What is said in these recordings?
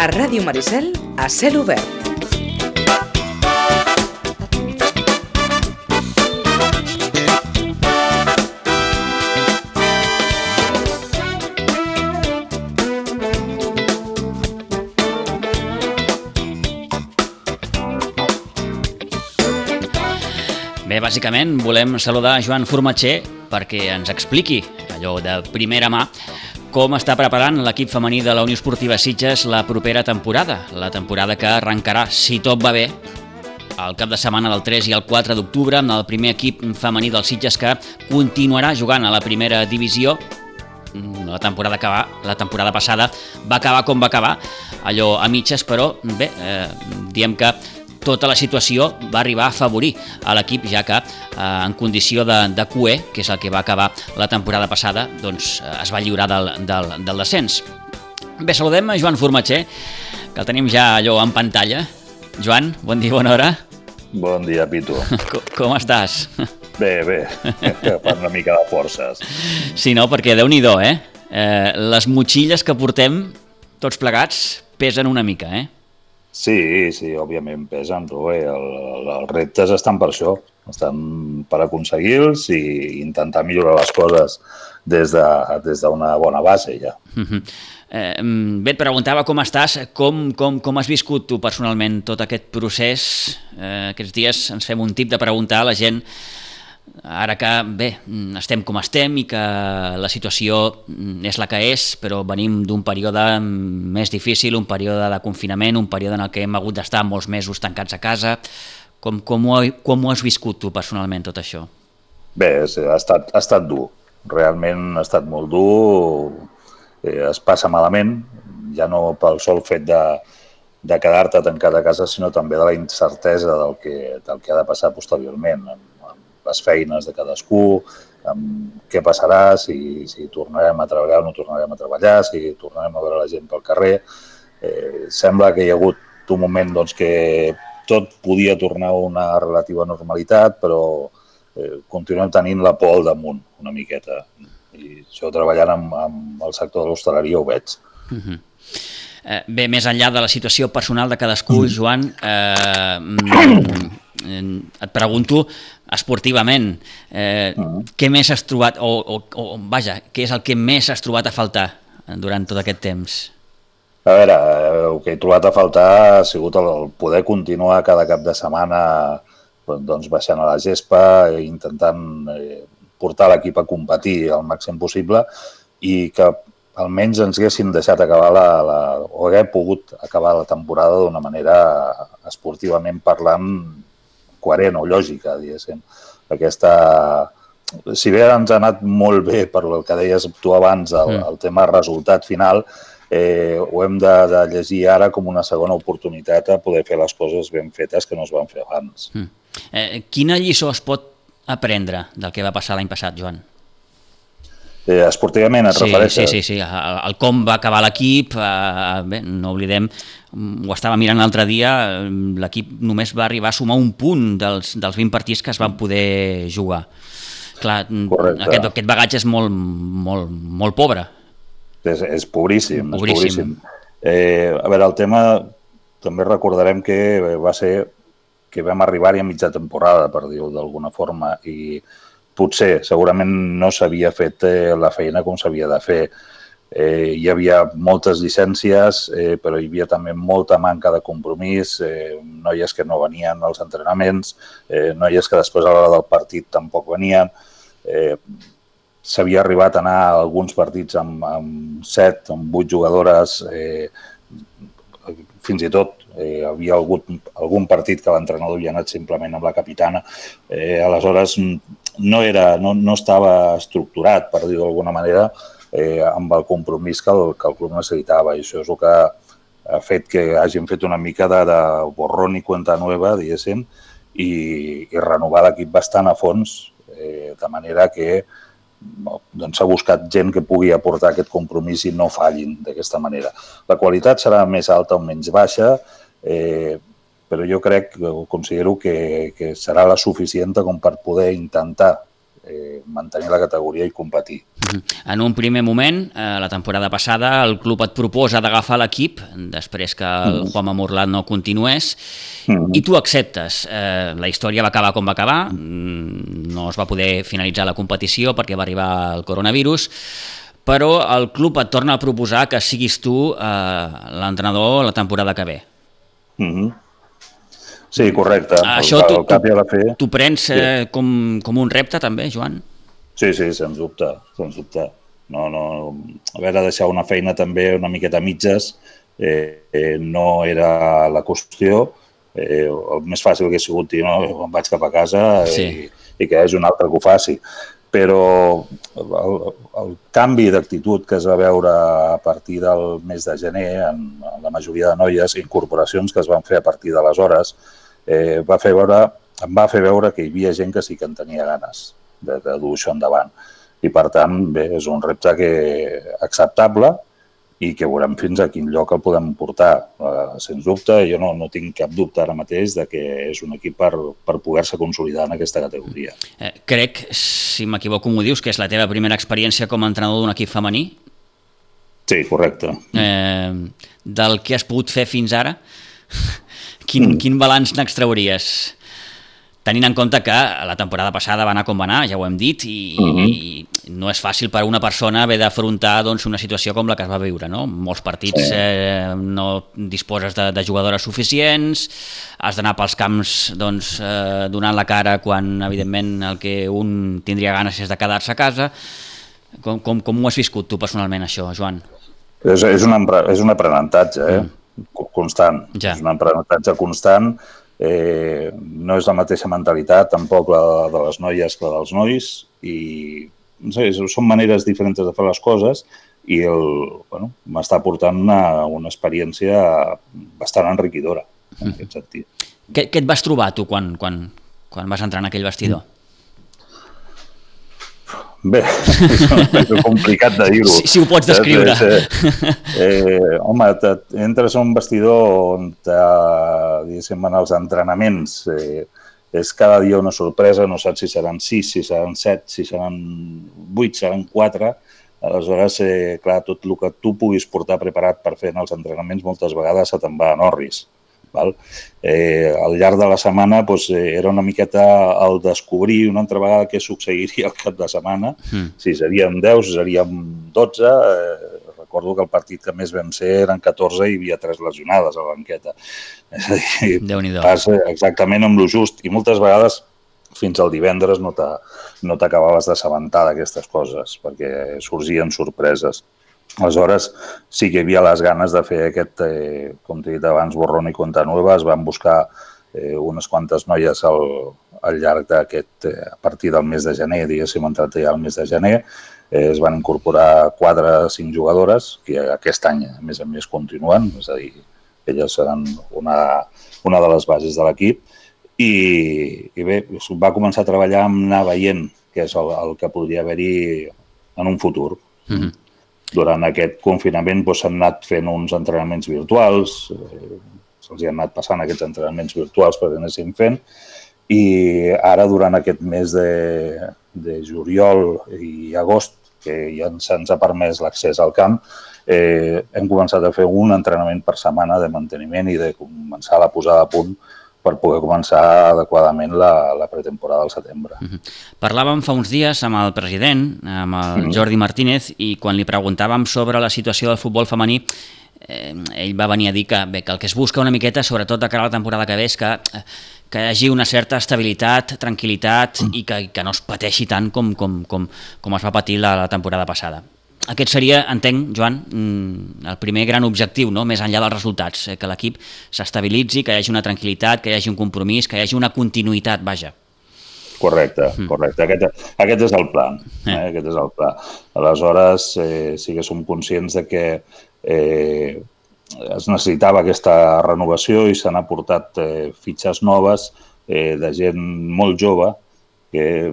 A Ràdio Maricel, a cel obert. Bé, bàsicament volem saludar Joan Formatger perquè ens expliqui, allò de primera mà, com està preparant l'equip femení de la Unió Esportiva Sitges la propera temporada, la temporada que arrencarà, si tot va bé, el cap de setmana del 3 i el 4 d'octubre amb el primer equip femení del Sitges que continuarà jugant a la primera divisió. La temporada que va, la temporada passada va acabar com va acabar, allò a mitges, però bé, eh, diem que tota la situació va arribar a afavorir a l'equip, ja que eh, en condició de, de QE, que és el que va acabar la temporada passada, doncs eh, es va lliurar del, del, del descens. Bé, saludem a Joan Formatger, que el tenim ja allò en pantalla. Joan, bon dia, bona hora. Bon dia, Pitu. Com, com estàs? Bé, bé, per una mica de forces. Sí, no? Perquè déu nhi eh? eh? Les motxilles que portem, tots plegats, pesen una mica, eh? Sí, sí, òbviament pesen, però el, el, els reptes estan per això, estan per aconseguir-los i intentar millorar les coses des d'una de, des bona base ja. Uh -huh. eh, bé, et preguntava com estàs, com, com, com has viscut tu personalment tot aquest procés? Eh, aquests dies ens fem un tip de preguntar a la gent ara que, bé, estem com estem i que la situació és la que és, però venim d'un període més difícil, un període de confinament, un període en el que hem hagut d'estar molts mesos tancats a casa. Com, com, ho, com ho has viscut tu personalment, tot això? Bé, ha estat, ha estat dur. Realment ha estat molt dur. Eh, es passa malament, ja no pel sol fet de, de quedar-te tancat a casa, sinó també de la incertesa del que, del que ha de passar posteriorment les feines de cadascú, amb què passarà, si, si tornarem a treballar o no tornarem a treballar, si tornarem a veure la gent pel carrer. Eh, sembla que hi ha hagut un moment doncs, que tot podia tornar a una relativa normalitat, però eh, continuem tenint la por al damunt una miqueta. I això treballant amb, amb el sector de l'hostaleria ho veig. Uh mhm. -huh. eh, bé, més enllà de la situació personal de cadascú, mm. Joan, eh, mm, et pregunto esportivament, eh, uh -huh. què més has trobat, o, o, o vaja, què és el que més has trobat a faltar durant tot aquest temps? A veure, eh, el que he trobat a faltar ha sigut el poder continuar cada cap de setmana doncs, baixant a la gespa, intentant eh, portar l'equip a competir el màxim possible i que almenys ens haguessin deixat acabar la, la, o haguem pogut acabar la temporada d'una manera esportivament parlant coherent o lògica, diguéssim. Aquesta, si bé ens ha anat molt bé per el que deies tu abans, el, mm. el tema resultat final, eh, ho hem de, de llegir ara com una segona oportunitat a poder fer les coses ben fetes que no es van fer abans. Mm. Eh, quina lliçó es pot aprendre del que va passar l'any passat, Joan? Eh, esportivament et sí, refereixes? Sí, sí, sí, el, el com va acabar l'equip, eh, bé, no oblidem, ho estava mirant l'altre dia, l'equip només va arribar a sumar un punt dels, dels 20 partits que es van poder jugar. Clar, Correcte. aquest, aquest bagatge és molt, molt, molt pobre. És, és pobríssim. pobríssim. És pobríssim. Eh, a veure, el tema també recordarem que va ser que vam arribar-hi a mitja temporada, per dir-ho d'alguna forma, i potser, segurament no s'havia fet eh, la feina com s'havia de fer. Eh, hi havia moltes llicències, eh, però hi havia també molta manca de compromís, eh, noies que no venien als entrenaments, eh, noies que després a l'hora del partit tampoc venien. Eh, S'havia arribat a anar a alguns partits amb, amb set, amb vuit jugadores, eh, fins i tot eh, havia hagut algun partit que l'entrenador havia anat simplement amb la capitana. Eh, aleshores, no, era, no, no estava estructurat, per dir-ho d'alguna manera, eh, amb el compromís que el, que el club necessitava. I això és el que ha fet que hagin fet una mica de, de borrón i cuenta nueva, diguéssim, i, i renovar l'equip bastant a fons, eh, de manera que doncs s'ha buscat gent que pugui aportar aquest compromís i no fallin d'aquesta manera. La qualitat serà més alta o menys baixa, eh, però jo crec, o considero que, que serà la suficient com per poder intentar eh, mantenir la categoria i competir. En un primer moment, eh, la temporada passada, el club et proposa d'agafar l'equip, després que el mm. Juanma Morlat no continués, mm. i tu acceptes. Eh, la història va acabar com va acabar, mm, no es va poder finalitzar la competició perquè va arribar el coronavirus, però el club et torna a proposar que siguis tu eh, l'entrenador la temporada que ve. Mm -hmm. Sí, correcte. Això tu, tu, prens eh, com, com un repte també, Joan? Sí, sí, sens dubte, sens dubte. No, no, a veure, deixar una feina també una miqueta a mitges eh, eh, no era la qüestió. Eh, el més fàcil que ha sigut dir, no, em vaig cap a casa sí. i, i que hi hagi un altre que ho faci. Però el, el canvi d'actitud que es va veure a partir del mes de gener en, en la majoria de noies, incorporacions que es van fer a partir d'aleshores, eh, va fer veure, em va fer veure que hi havia gent que sí que en tenia ganes de, de dur això endavant. I, per tant, bé, és un repte que acceptable i que veurem fins a quin lloc el podem portar. Uh, sens dubte, jo no, no tinc cap dubte ara mateix de que és un equip per, per poder-se consolidar en aquesta categoria. Eh, crec, si m'equivoco m'ho dius, que és la teva primera experiència com a entrenador d'un equip femení? Sí, correcte. Eh, del que has pogut fer fins ara, quin, mm. quin balanç n'extrauries? Tenint en compte que la temporada passada va anar com va anar, ja ho hem dit, i, uh -huh. i no és fàcil per a una persona haver d'afrontar doncs, una situació com la que es va viure. No? Molts partits sí. eh, no disposes de, de jugadores suficients, has d'anar pels camps doncs, eh, donant la cara quan, evidentment, el que un tindria ganes és de quedar-se a casa. Com, com, com ho has viscut tu personalment, això, Joan? És, és, un, és un aprenentatge, eh? Mm. constant. Ja. És un aprenentatge constant Eh, no és la mateixa mentalitat tampoc la de les noies que la dels nois i no sé, són maneres diferents de fer les coses i el, bueno, m'està portant una, una experiència bastant enriquidora en aquest sentit. Què, què et vas trobar tu quan, quan, quan vas entrar en aquell vestidor? Mm Bé, és complicat de dir-ho. Si, si ho pots descriure. Eh, eh, home, entres a un vestidor on, eh, diguéssim, en els entrenaments eh, és cada dia una sorpresa, no saps si seran 6, si seran 7, si seran 8, seran 4. Aleshores, eh, clar, tot el que tu puguis portar preparat per fer en els entrenaments moltes vegades se te'n va a Norris. Val? Eh, al llarg de la setmana doncs, eh, era una miqueta el descobrir una altra vegada què succeiria al cap de setmana. Mm. Si seríem 10, si seríem 12. Eh, recordo que el partit que més vam ser eren 14 i hi havia tres lesionades a la banqueta. És a dir, vas exactament amb lo just i moltes vegades fins al divendres no t'acabaves no d'assabentar d'aquestes coses perquè sorgien sorpreses. Aleshores, sí que hi havia les ganes de fer aquest, eh, com t'he dit abans, borrón i conta nova. Es van buscar eh, unes quantes noies al, al llarg d'aquest, eh, a partir del mes de gener, diguéssim, entrat ja al mes de gener, eh, es van incorporar quatre o cinc jugadores que aquest any, a més a més, continuen, és a dir, elles seran una, una de les bases de l'equip. I, I bé, va començar a treballar amb anar veient què és el, el que podria haver-hi en un futur. Mm -hmm durant aquest confinament doncs, s'han anat fent uns entrenaments virtuals, eh, se'ls han anat passant aquests entrenaments virtuals perquè anessin fent, i ara durant aquest mes de, de juliol i agost, que ja se'ns ha permès l'accés al camp, eh, hem començat a fer un entrenament per setmana de manteniment i de començar la posada a punt per poder començar adequadament la, la pretemporada al setembre. Uh -huh. Parlàvem fa uns dies amb el president, amb el -huh. Jordi Martínez, i quan li preguntàvem sobre la situació del futbol femení, eh, ell va venir a dir que, bé, que el que es busca una miqueta, sobretot de cara a la temporada que ve, és que, que hi hagi una certa estabilitat, tranquil·litat -huh. i que, que no es pateixi tant com, com, com, com es va patir la, la temporada passada. Aquest seria, entenc, Joan, mm, el primer gran objectiu, no? més enllà dels resultats, eh, que l'equip s'estabilitzi, que hi hagi una tranquil·litat, que hi hagi un compromís, que hi hagi una continuïtat, vaja. Correcte, mm. correcte. Aquest, aquest és el pla. Eh. Eh? Aquest és el pla. Aleshores, eh, sí que som conscients de que eh, es necessitava aquesta renovació i s'han aportat eh, fitxes noves eh, de gent molt jove que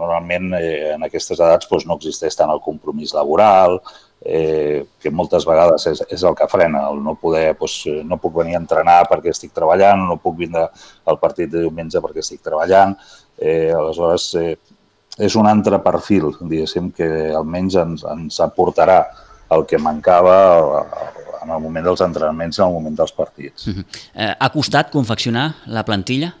normalment eh, en aquestes edats doncs, no existeix tant el compromís laboral, eh, que moltes vegades és, és el que frena, el no poder, doncs, no puc venir a entrenar perquè estic treballant, no puc vindre al partit de diumenge perquè estic treballant. Eh, aleshores, eh, és un altre perfil, diguéssim, que almenys ens, ens aportarà el que mancava en el moment dels entrenaments, en el moment dels partits. Uh -huh. eh, ha costat confeccionar la plantilla?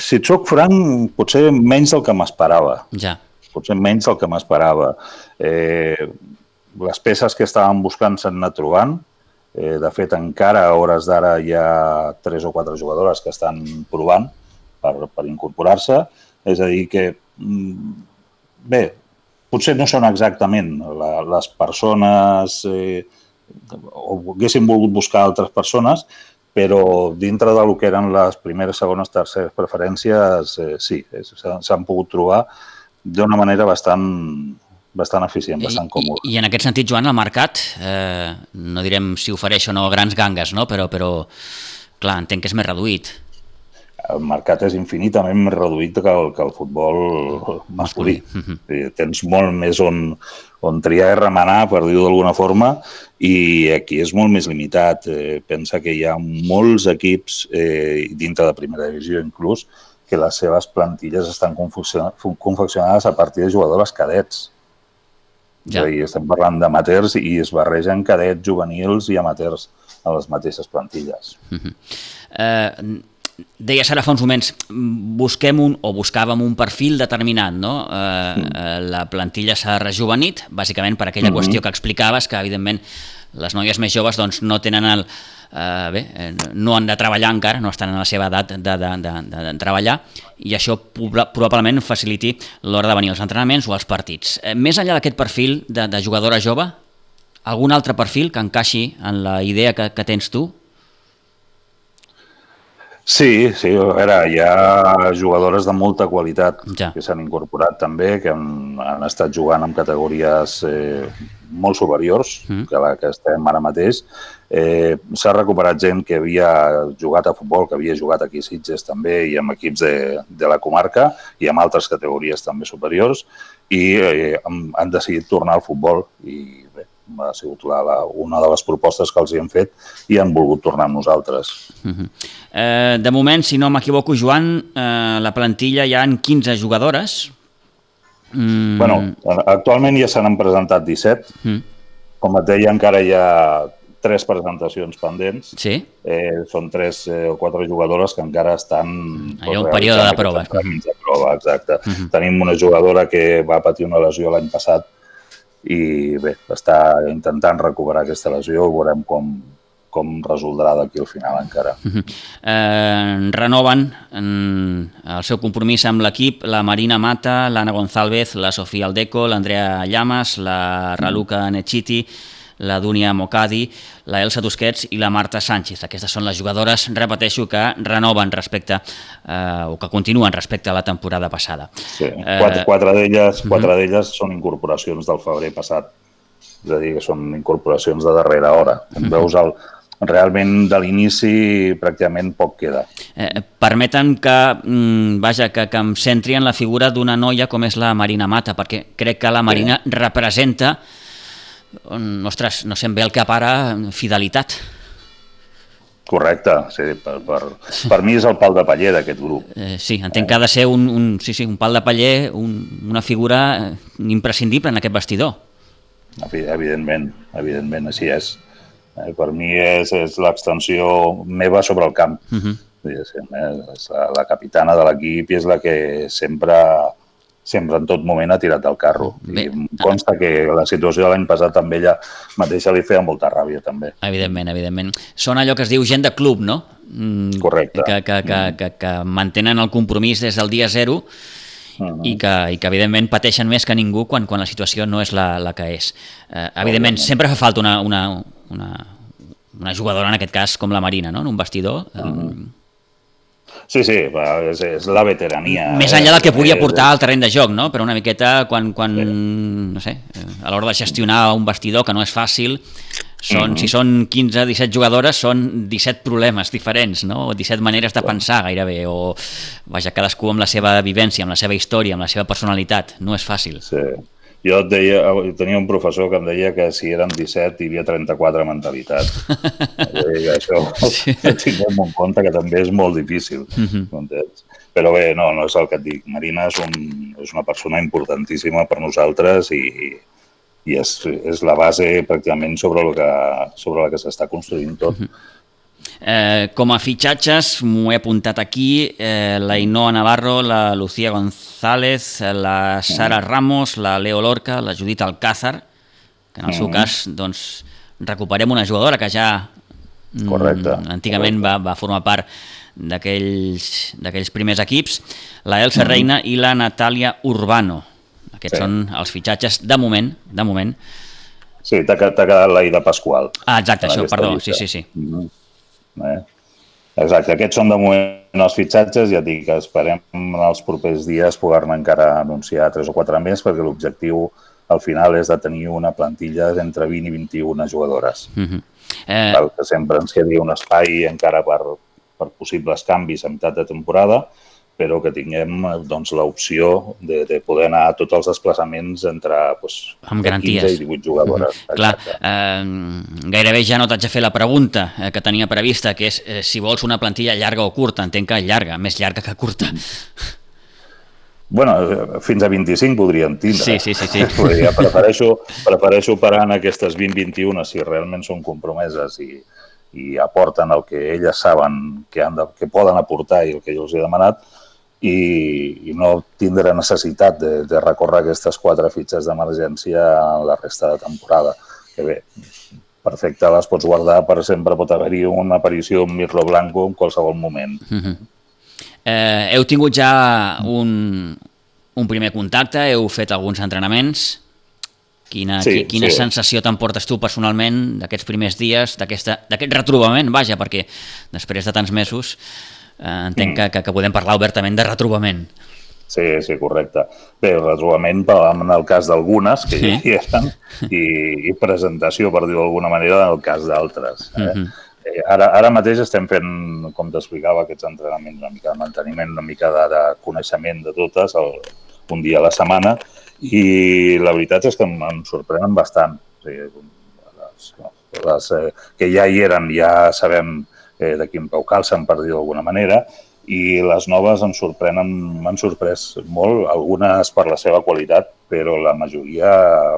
Si et soc franc, potser menys del que m'esperava. Ja. Potser menys del que m'esperava. Eh, les peces que estàvem buscant s'han anat trobant. Eh, de fet, encara a hores d'ara hi ha tres o quatre jugadores que estan provant per, per incorporar-se. És a dir, que, mm, bé, potser no són exactament la, les persones eh, o haguéssim volgut buscar altres persones, però dintre del que eren les primeres, segones, terceres preferències, eh, sí, s'han pogut trobar d'una manera bastant, bastant eficient, bastant còmoda. I, I en aquest sentit, Joan, el mercat, eh, no direm si ofereix o no grans gangues, no? però, però clar, entenc que és més reduït el mercat és infinitament més reduït que el, que el futbol masculí. Mm -hmm. Tens molt més on, on triar i remenar, per dir-ho d'alguna forma, i aquí és molt més limitat. Eh, pensa que hi ha molts equips, eh, dintre de primera divisió inclús, que les seves plantilles estan confeccionades a partir de jugadores cadets. Ja. És a dir, estem parlant d'amateurs i es barregen cadets, juvenils i amateurs a les mateixes plantilles. Uh -huh. uh, deies ara fa uns moments, busquem un, o buscàvem un perfil determinat, no? Eh, eh, la plantilla s'ha rejuvenit, bàsicament per aquella mm -hmm. qüestió que explicaves, que evidentment les noies més joves doncs, no tenen el, eh, bé, no han de treballar encara, no estan en la seva edat de, de, de, de, de treballar i això probablement faciliti l'hora de venir als entrenaments o als partits. Eh, més enllà d'aquest perfil de, de jugadora jove, algun altre perfil que encaixi en la idea que, que tens tu? Sí, sí, a veure, hi ha jugadores de molta qualitat ja. que s'han incorporat també, que han, han estat jugant en categories eh, molt superiors mm. que la que estem ara mateix. Eh, S'ha recuperat gent que havia jugat a futbol, que havia jugat aquí a Sitges també i amb equips de, de la comarca i amb altres categories també superiors i eh, han, han decidit tornar al futbol i ha sigut la, la, una de les propostes que els hi hem fet i han volgut tornar amb nosaltres. Uh -huh. eh, de moment, si no m'equivoco, Joan, eh, la plantilla hi han 15 jugadores. Mm. Bueno, actualment ja se n'han presentat 17. Mm. Com et deia, encara hi ha tres presentacions pendents. Sí. Eh, són tres eh, o quatre jugadores que encara estan... Ha un període de prova. De prova, exacte. Uh -huh. Tenim una jugadora que va patir una lesió l'any passat i bé, està intentant recuperar aquesta lesió, veurem com, com resoldrà d'aquí al final encara. Uh -huh. eh, renoven en el seu compromís amb l'equip la Marina Mata, l'Anna González, la Sofia Aldeco, l'Andrea Llamas, la Raluca Nechiti, la Dúnia Mocadi, la Elsa Tusquets i la Marta Sánchez. Aquestes són les jugadores, repeteixo, que renoven respecte, eh, o que continuen respecte a la temporada passada. Sí, quatre, eh, quatre d'elles quatre uh -huh. d'elles són incorporacions del febrer passat, és a dir, que són incorporacions de darrera hora. Com uh -huh. veus, el, realment de l'inici pràcticament poc queda. Eh, permeten que, mm, vaja, que, que em centri en la figura d'una noia com és la Marina Mata, perquè crec que la Marina sí. representa ostres, no sé bé el que para fidelitat. Correcte, sí, per, per, per mi és el pal de paller d'aquest grup. Eh, sí, entenc que ha de ser un, un, sí, sí, un pal de paller, un, una figura eh, imprescindible en aquest vestidor. Evidentment, evidentment, així és. Eh, per mi és, és l'extensió meva sobre el camp. Uh -huh. és la, la capitana de l'equip i és la que sempre sempre en tot moment ha tirat del carro. Bé, I em consta que la situació de l'any passat també ella mateixa li feia molta ràbia, també. Evidentment, evidentment. Són allò que es diu gent de club, no? Mm, Correcte. Que, que, que, que, que mantenen el compromís des del dia zero uh -huh. i, que, i que, evidentment, pateixen més que ningú quan, quan la situació no és la, la que és. Eh, evidentment, sempre fa falta una, una, una, una jugadora, en aquest cas, com la Marina, no? en un vestidor. Uh -huh. Sí, sí, és, és la veterania. Més enllà del que pugui aportar al terreny de joc, no? Però una miqueta quan, quan sí. no sé, a l'hora de gestionar un vestidor, que no és fàcil, són, mm -hmm. si són 15, 17 jugadores, són 17 problemes diferents, no? O 17 maneres de pensar gairebé, o vaja, cadascú amb la seva vivència, amb la seva història, amb la seva personalitat. No és fàcil. Sí. Jo et deia, tenia un professor que em deia que si eren 17 hi havia 34 mentalitats. Això sí. tinguem en compte que també és molt difícil. Mm -hmm. Però bé, no, no és el que et dic. Marina és, un, és una persona importantíssima per nosaltres i, i és, és la base pràcticament sobre, el que, sobre la que s'està construint tot. Uh -huh. Eh, com a fitxatges, m'ho he apuntat aquí, eh, la Inoa Navarro, la Lucía González, la Sara Ramos, la Leo Lorca, la Judit Alcázar, que en el seu mm. cas doncs, recuperem una jugadora que ja mm, correcte, antigament correcte. Va, va formar part d'aquells primers equips, la Elsa mm. Reina i la Natàlia Urbano. Aquests sí. són els fitxatges de moment, de moment. Sí, t'ha quedat l'Aida Pasqual. Ah, exacte, això, perdó, llista. sí, sí, sí. Mm -hmm. Eh? Exacte, aquests són de moment els fitxatges, ja dic que esperem en els propers dies poder-ne encara anunciar tres o quatre més perquè l'objectiu al final és de tenir una plantilla d'entre 20 i 21 jugadores. Uh -huh. eh... Que sempre ens quedi un espai encara per, per possibles canvis a meitat de temporada, però que tinguem doncs, l'opció de, de poder anar a tots els desplaçaments entre pues, amb garanties. 15 i 18 jugadores. Mm -hmm. Clar, eh, gairebé ja no t'haig de fer la pregunta eh, que tenia prevista, que és eh, si vols una plantilla llarga o curta. Entenc que llarga, més llarga que curta. Bueno, fins a 25 podríem tindre. Sí, sí, sí. sí. Ja prefereixo, prefereixo parar en aquestes 20-21 si realment són compromeses i, i aporten el que elles saben que, han de, que poden aportar i el que jo els he demanat, i, i no tindre necessitat de, de recórrer aquestes quatre fitxes d'emergència en la resta de temporada. Que bé, perfecte, les pots guardar per sempre, pot haver-hi una aparició d'un Mirlo Blanco en qualsevol moment. Uh mhm. -huh. eh, heu tingut ja un, un primer contacte, heu fet alguns entrenaments. Quina, sí, quina sí. sensació t'emportes tu personalment d'aquests primers dies, d'aquest retrobament, vaja, perquè després de tants mesos entenc mm. que, que, que podem parlar obertament de retrobament. Sí, sí, correcte. Bé, retrobament en el cas d'algunes, que sí. hi eren, i, i presentació, per dir-ho d'alguna manera, en el cas d'altres. Eh? Mm -hmm. eh, ara, ara mateix estem fent, com t'explicava, aquests entrenaments, una mica de manteniment, una mica de, de coneixement de totes, el, un dia a la setmana, i la veritat és que em, em sorprenen bastant. O sigui, les, les eh, que ja hi eren, ja sabem eh, de quin peu calcen, per dir d'alguna manera, i les noves em sorprenen, m'han sorprès molt, algunes per la seva qualitat, però la majoria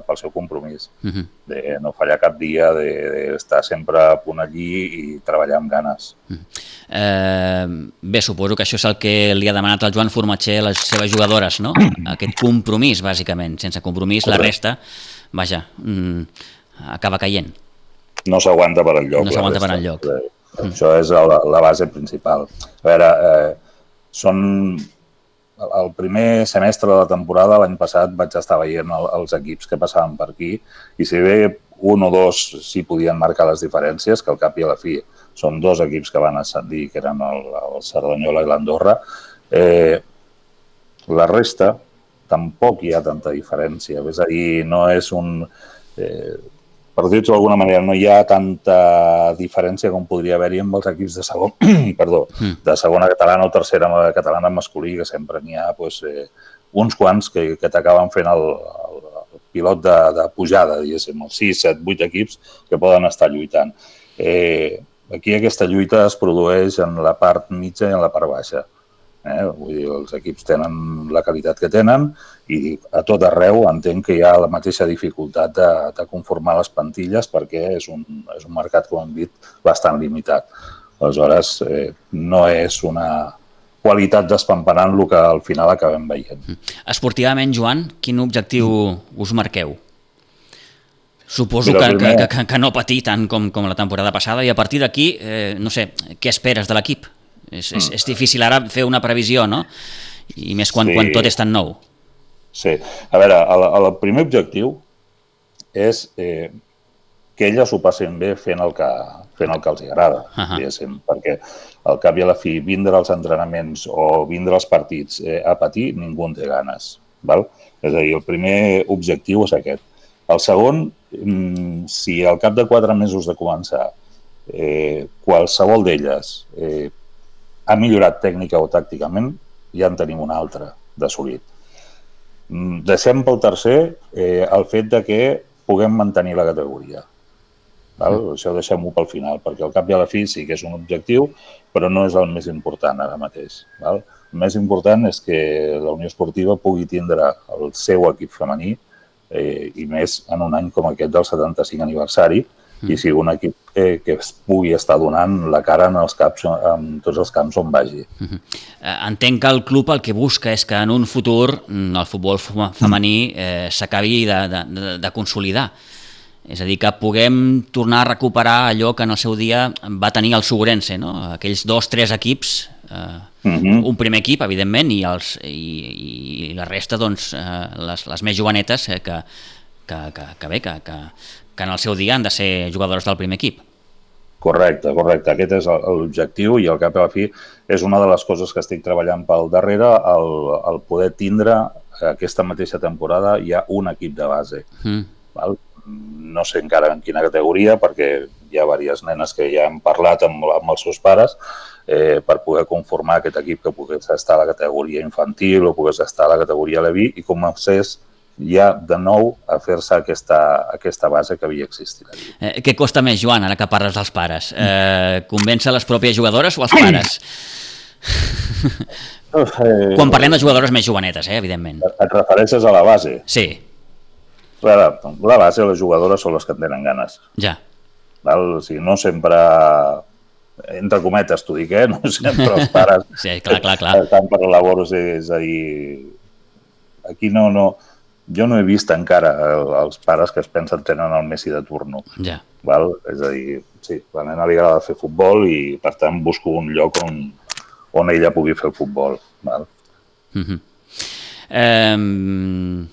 pel seu compromís, uh -huh. de no fallar cap dia, d'estar de, de sempre a punt allí i treballar amb ganes. Uh -huh. eh, bé, suposo que això és el que li ha demanat el Joan Formatger a les seves jugadores, no? Aquest compromís, bàsicament. Sense compromís, la resta, vaja, mm, acaba caient. No s'aguanta per enlloc. No s'aguanta per enlloc. Eh, Mm. Això és la, la base principal. A veure, eh, són el primer semestre de la temporada, l'any passat, vaig estar veient el, els equips que passaven per aquí i si bé un o dos sí podien marcar les diferències, que al cap i a la fi són dos equips que van ascendir, que eren el, el Cerdanyola i l'Andorra, eh, la resta tampoc hi ha tanta diferència. És a dir, no és un... Eh, per dir-ho d'alguna manera, no hi ha tanta diferència com podria haver-hi amb els equips de segon, perdó, mm. de segona catalana o tercera catalana masculí, que sempre n'hi ha pues, eh, uns quants que, que t'acaben fent el, el, el pilot de, de pujada, diguéssim, els 6, 7, 8 equips que poden estar lluitant. Eh, aquí aquesta lluita es produeix en la part mitja i en la part baixa. Eh? Vull dir, els equips tenen la qualitat que tenen i a tot arreu entenc que hi ha la mateixa dificultat de, de conformar les plantilles perquè és un, és un mercat, com hem dit, bastant limitat. Aleshores, eh, no és una qualitat despamparant el que al final acabem veient. Esportivament, Joan, quin objectiu us marqueu? Suposo que, primer... que, que, que no patir tant com, com la temporada passada i a partir d'aquí, eh, no sé, què esperes de l'equip? És, és, mm. és difícil ara fer una previsió, no? I més quan, sí. quan tot és tan nou. Sí. A veure, el, el primer objectiu és eh, que elles ho passin bé fent el que, fent el que els agrada, uh -huh. diguéssim, perquè al cap i a la fi vindre als entrenaments o vindre als partits eh, a patir, ningú en té ganes. Val? És a dir, el primer objectiu és aquest. El segon, mm, si al cap de quatre mesos de començar eh, qualsevol d'elles eh, ha millorat tècnica o tàcticament, ja en tenim un altre d'assolit. Mm, deixem pel tercer eh, el fet de que puguem mantenir la categoria. Val? Mm. Això deixem-ho pel final, perquè al cap i a la fi sí que és un objectiu, però no és el més important ara mateix. Val? més important és que la Unió Esportiva pugui tindre el seu equip femení eh, i més en un any com aquest del 75 aniversari. I sigui un equip eh, que es pugui estar donant la cara en, els caps, en tots els camps on vagi. Mm -hmm. Entenc que el club el que busca és que en un futur mm, el futbol femení eh, s'acabi de, de, de, consolidar. És a dir, que puguem tornar a recuperar allò que en el seu dia va tenir el Sugurense, no? aquells dos, tres equips eh, uh mhm. -huh. un primer equip, evidentment, i, els, i, i la resta, doncs, eh, les, les més jovenetes eh, que, que, que, que bé, que, que, que en el seu dia han de ser jugadores del primer equip. Correcte, correcte. Aquest és l'objectiu i al cap i a la fi és una de les coses que estic treballant pel darrere, el, el poder tindre aquesta mateixa temporada hi ha un equip de base. Mm. Val? No sé encara en quina categoria, perquè hi ha diverses nenes que ja han parlat amb, amb els seus pares, eh, per poder conformar aquest equip que pogués estar a la categoria infantil o pogués estar a la categoria Levi i comencés ja de nou a fer-se aquesta, aquesta base que havia existit. Eh, què costa més, Joan, ara que parles dels pares? Eh, convèncer les pròpies jugadores o els pares? eh, Quan parlem de jugadores més jovenetes, eh, evidentment. Et refereixes a la base? Sí. La, la base, les jugadores són les que en tenen ganes. Ja. Val? O sigui, no sempre entre cometes t'ho dic, eh? no sempre els pares sí, clar, clar, clar. estan per labors, és a dir, aquí no, no, jo no he vist encara els pares que es pensen tenen el Messi de turno. Ja. Val? És a dir, sí, la nena li agrada fer futbol i, per tant, busco un lloc on, on ella pugui fer futbol. Val? Uh -huh. um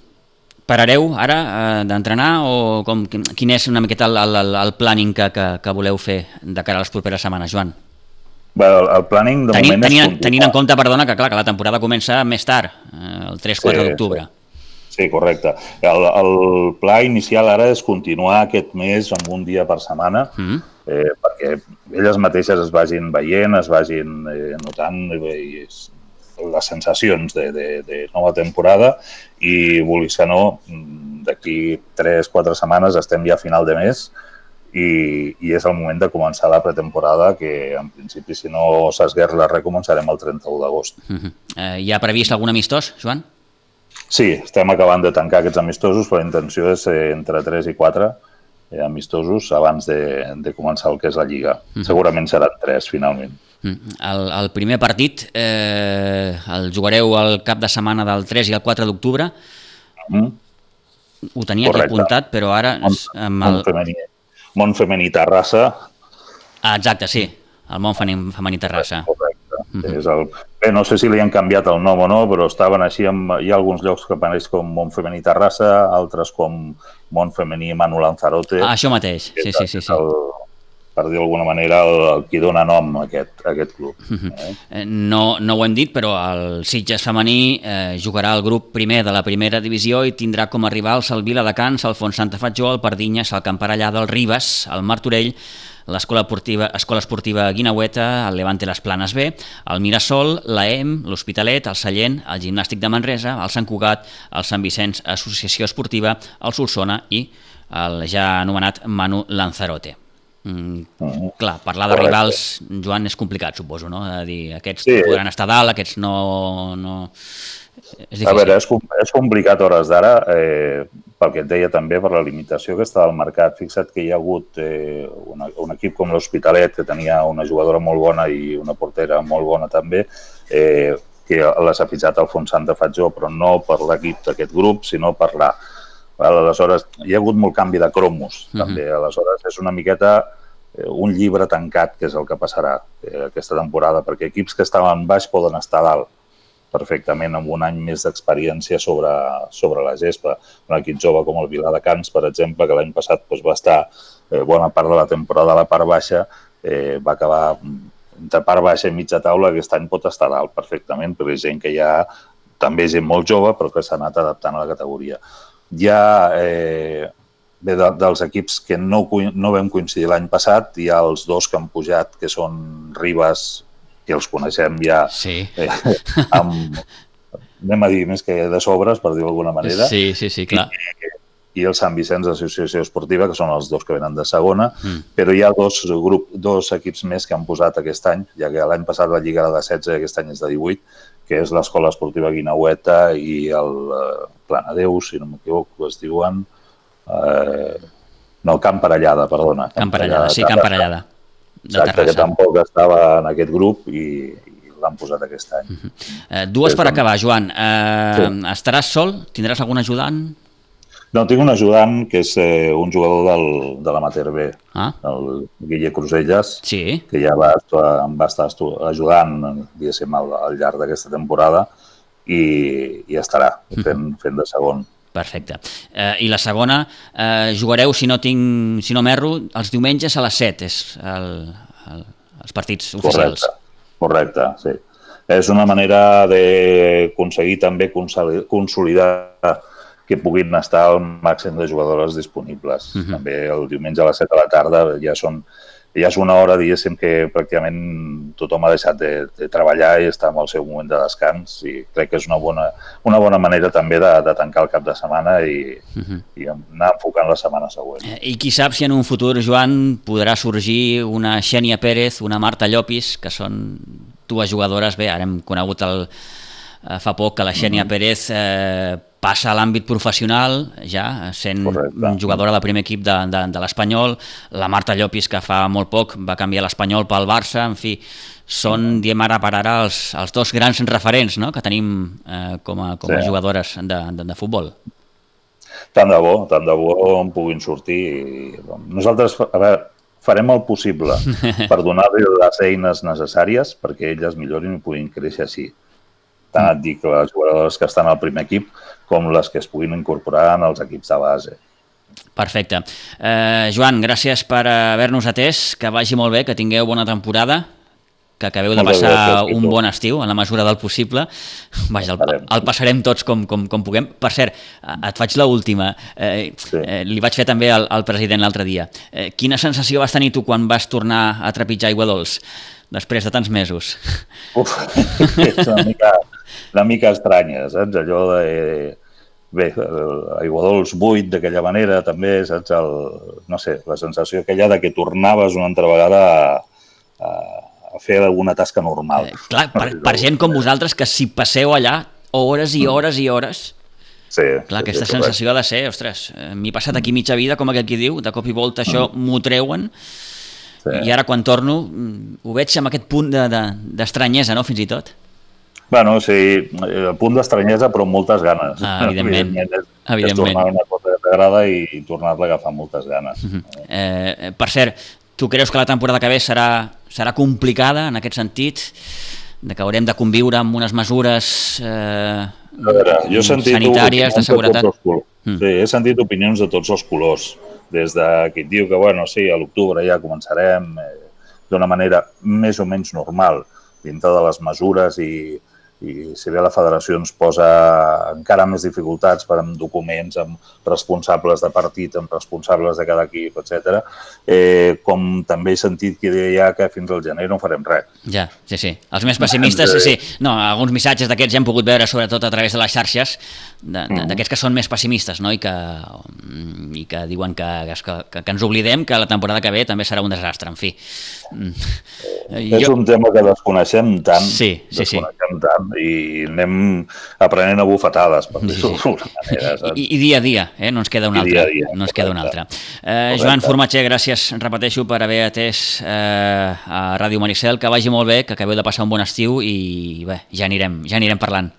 Parareu ara eh, d'entrenar o com, quin és una miqueta el, el, el planning que, que, que voleu fer de cara a les properes setmanes, Joan? Bé, el, el planning de tenint, moment tenint, és... Tenint en compte, perdona, que clar, que la temporada comença més tard, eh, el 3-4 sí, d'octubre. Sí. Sí, correcte. El, el pla inicial ara és continuar aquest mes amb un dia per setmana, mm -hmm. eh, perquè elles mateixes es vagin veient, es vagin eh, notant i es, les sensacions de, de, de nova temporada i, vulguis que no, d'aquí 3-4 setmanes estem ja a final de mes i, i és el moment de començar la pretemporada que en principi si no s'esguerra res començarem el 31 d'agost. Uh -huh. eh, hi ha previst algun amistós, Joan? Sí, estem acabant de tancar aquests amistosos, però la intenció és eh, entre 3 i 4 eh, amistosos abans de, de començar el que és la Lliga. -huh. Segurament seran 3 finalment. Mm. El, el primer partit eh, el jugareu el cap de setmana del 3 i el 4 d'octubre. Mm. Ho tenia Correcte. aquí apuntat, però ara... Mont, amb el... Mont femení, Mont femení Terrassa. Ah, exacte, sí. El Mont femení Terrassa. Correcte. Mm -hmm. és el... Bé, no sé si li han canviat el nom o no, però estaven així, amb... hi ha alguns llocs que apareix com Mont femení Terrassa, altres com Mont femení Manu Lanzarote. Ah, això mateix, sí, sí, sí. sí. El, per dir d'alguna manera, el, el qui dona nom a aquest, a aquest club. Mhm. Eh? No, no ho hem dit, però el Sitges femení eh, jugarà al grup primer de la primera divisió i tindrà com a rivals el Viladecans, el Font Santa Fatjó, el Pardinyes, el Camparallà del Ribes, el Martorell, l'Escola Esportiva, Escola Esportiva Guinaueta, el Levante Les Planes B, el Mirasol, l'AEM, l'Hospitalet, el Sallent, el Gimnàstic de Manresa, el Sant Cugat, el Sant Vicenç Associació Esportiva, el Solsona i el ja anomenat Manu Lanzarote. Mm, uh, clar, parlar de correcte. rivals, Joan, és complicat, suposo, no? De dir, aquests sí. podran estar dalt, aquests no... no... És difícil. A veure, és, és complicat hores d'ara, eh, pel que et deia també, per la limitació que està al mercat. Fixa't que hi ha hagut eh, una, un equip com l'Hospitalet, que tenia una jugadora molt bona i una portera molt bona també, eh, que l'ha fitxat al Fons Santa Fatjó, però no per l'equip d'aquest grup, sinó per la Aleshores, hi ha hagut molt canvi de cromos, uh -huh. també. Aleshores, és una miqueta eh, un llibre tancat, que és el que passarà eh, aquesta temporada, perquè equips que estaven baix poden estar dalt perfectament amb un any més d'experiència sobre, sobre la gespa. Un equip jove com el Viladecans, per exemple, que l'any passat doncs, va estar eh, bona part de la temporada a la part baixa, eh, va acabar entre part baixa i mitja taula, aquest any pot estar dalt perfectament, perquè és gent que ja també gent molt jove, però que s'ha anat adaptant a la categoria ha eh, bé, de, dels equips que no, no vam coincidir l'any passat, hi ha els dos que han pujat, que són Ribas, que els coneixem ja sí. eh, amb, anem a dir, més que de sobres, per dir-ho d'alguna manera. Sí, sí, sí, clar. I, i el Sant Vicenç Associació Esportiva, que són els dos que venen de segona, mm. però hi ha dos, grup, dos equips més que han posat aquest any, ja que l'any passat la Lliga era de 16 i aquest any és de 18, que és l'Escola Esportiva Guinaueta i el eh, Planadeus, si no m'equivoco, es diuen... Eh, no, Camp Parellada, perdona. Camp Parellada, sí, Camp Parellada. Exacte, que tampoc estava en aquest grup i, i l'han posat aquest any. Uh -huh. eh, dues per acabar, Joan. Eh, sí. Estaràs sol? Tindràs algun ajudant? No, tinc un ajudant que és eh, un jugador del, de l'Amater B, ah. el Guille Cruzelles, sí. que ja va, em va estar ajudant diguéssim, al, al llarg d'aquesta temporada i, i estarà fent, fent de segon. Perfecte. Eh, I la segona, eh, jugareu, si no tinc, si no m'erro, els diumenges a les 7, és el, el, els partits oficials. Correcte, correcte, sí. És una manera d'aconseguir també consolidar que puguin estar el màxim de jugadores disponibles. Uh -huh. També el diumenge a les 7 de la tarda ja són ja és una hora, diguéssim, que pràcticament tothom ha deixat de, de treballar i està en el seu moment de descans i crec que és una bona, una bona manera també de, de tancar el cap de setmana i, uh -huh. i anar enfocant la setmana següent. Eh, I qui sap si en un futur, Joan, podrà sorgir una Xènia Pérez, una Marta Llopis, que són dues jugadores, bé, ara hem conegut el, eh, fa poc que la Xènia uh -huh. Pérez eh, passa a l'àmbit professional, ja sent Correcte. jugadora del primer equip de, de, de l'Espanyol, la Marta Llopis, que fa molt poc va canviar l'Espanyol pel Barça, en fi, són, diem ara per ara, els, els dos grans referents no? que tenim eh, com, a, com a sí. jugadores de, de, de futbol. Tant de bo, tant de bo en puguin sortir. Nosaltres, a veure, farem el possible per donar-li les eines necessàries perquè elles millorin i puguin créixer així. Tant et dic les jugadores que estan al primer equip com les que es puguin incorporar en els equips de base. Perfecte. Eh, Joan, gràcies per haver-nos atès, que vagi molt bé, que tingueu bona temporada, que acabeu de passar gràcies, un bon estiu, en la mesura del possible. Vaja, el, el passarem tots com, com, com puguem. Per cert, et faig l'última. Eh, sí. eh, li vaig fer també al, al president l'altre dia. Eh, quina sensació vas tenir tu quan vas tornar a trepitjar aigua dolç, després de tants mesos? Uf, és una mica una mica estranya, saps? Allò de... Bé, aigua dolç buit d'aquella manera, també, saps? El, no sé, la sensació aquella de que tornaves una altra vegada a, a, a fer alguna tasca normal. Eh, clar, per, per gent com vosaltres, que si passeu allà hores i mm. hores i hores, Sí, Clar, aquesta sí, sensació ha de ser, ostres, eh, m'he passat aquí mitja vida, com aquell qui diu, de cop i volta això mm. m'ho treuen, sí. i ara quan torno mm, ho veig amb aquest punt d'estranyesa, de, de, no?, fins i tot. Bueno, sí, el punt d'estranyesa, però amb moltes ganes. Ah, evidentment. evidentment, és, evidentment. és tornar una cosa que t'agrada i tornar-la a agafar moltes ganes. Uh -huh. eh, per cert, tu creus que la temporada que ve serà, serà complicada en aquest sentit? de que haurem de conviure amb unes mesures eh, veure, jo he sentit sanitàries de seguretat? De mm. Sí, he sentit opinions de tots els colors. Des de qui diu que, bueno, sí, a l'octubre ja començarem eh, d'una manera més o menys normal, dintre de les mesures i, i si bé la federació ens posa encara més dificultats per amb documents, amb responsables de partit, amb responsables de cada equip, etc. Eh, com també he sentit que deia ja que fins al gener no farem res. Ja, sí, sí. Els més pessimistes, sí, sí. No, alguns missatges d'aquests ja hem pogut veure, sobretot a través de les xarxes, mm-hmm. d'aquests que són més pessimistes, no? I que, i que diuen que, que, que, que ens oblidem que la temporada que ve també serà un desastre, en fi. Mm. És jo... un tema que desconeixem tant, sí, sí, desconeixem sí. tant i anem aprenent a bufetades, per sí, dir-ho sí. manera. Saps? I, I dia a dia, eh? no ens queda un I altre. Dia dia, no ens queda un altre. Eh, Joan Formatger, gràcies, repeteixo, per haver atès eh, a Ràdio Maricel, que vagi molt bé, que acabeu de passar un bon estiu i bé, ja anirem, ja anirem parlant.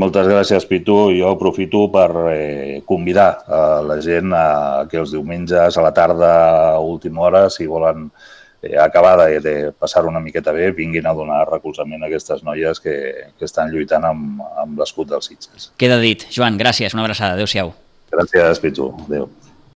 Moltes gràcies, Pitu. Jo aprofito per eh, convidar a la gent a que els diumenges a la tarda a última hora, si volen eh, acabar de, de passar una miqueta bé, vinguin a donar recolzament a aquestes noies que, que estan lluitant amb, amb l'escut dels Sitges. Queda dit. Joan, gràcies, una abraçada. Adéu-siau. Gràcies, Pitu. Adéu.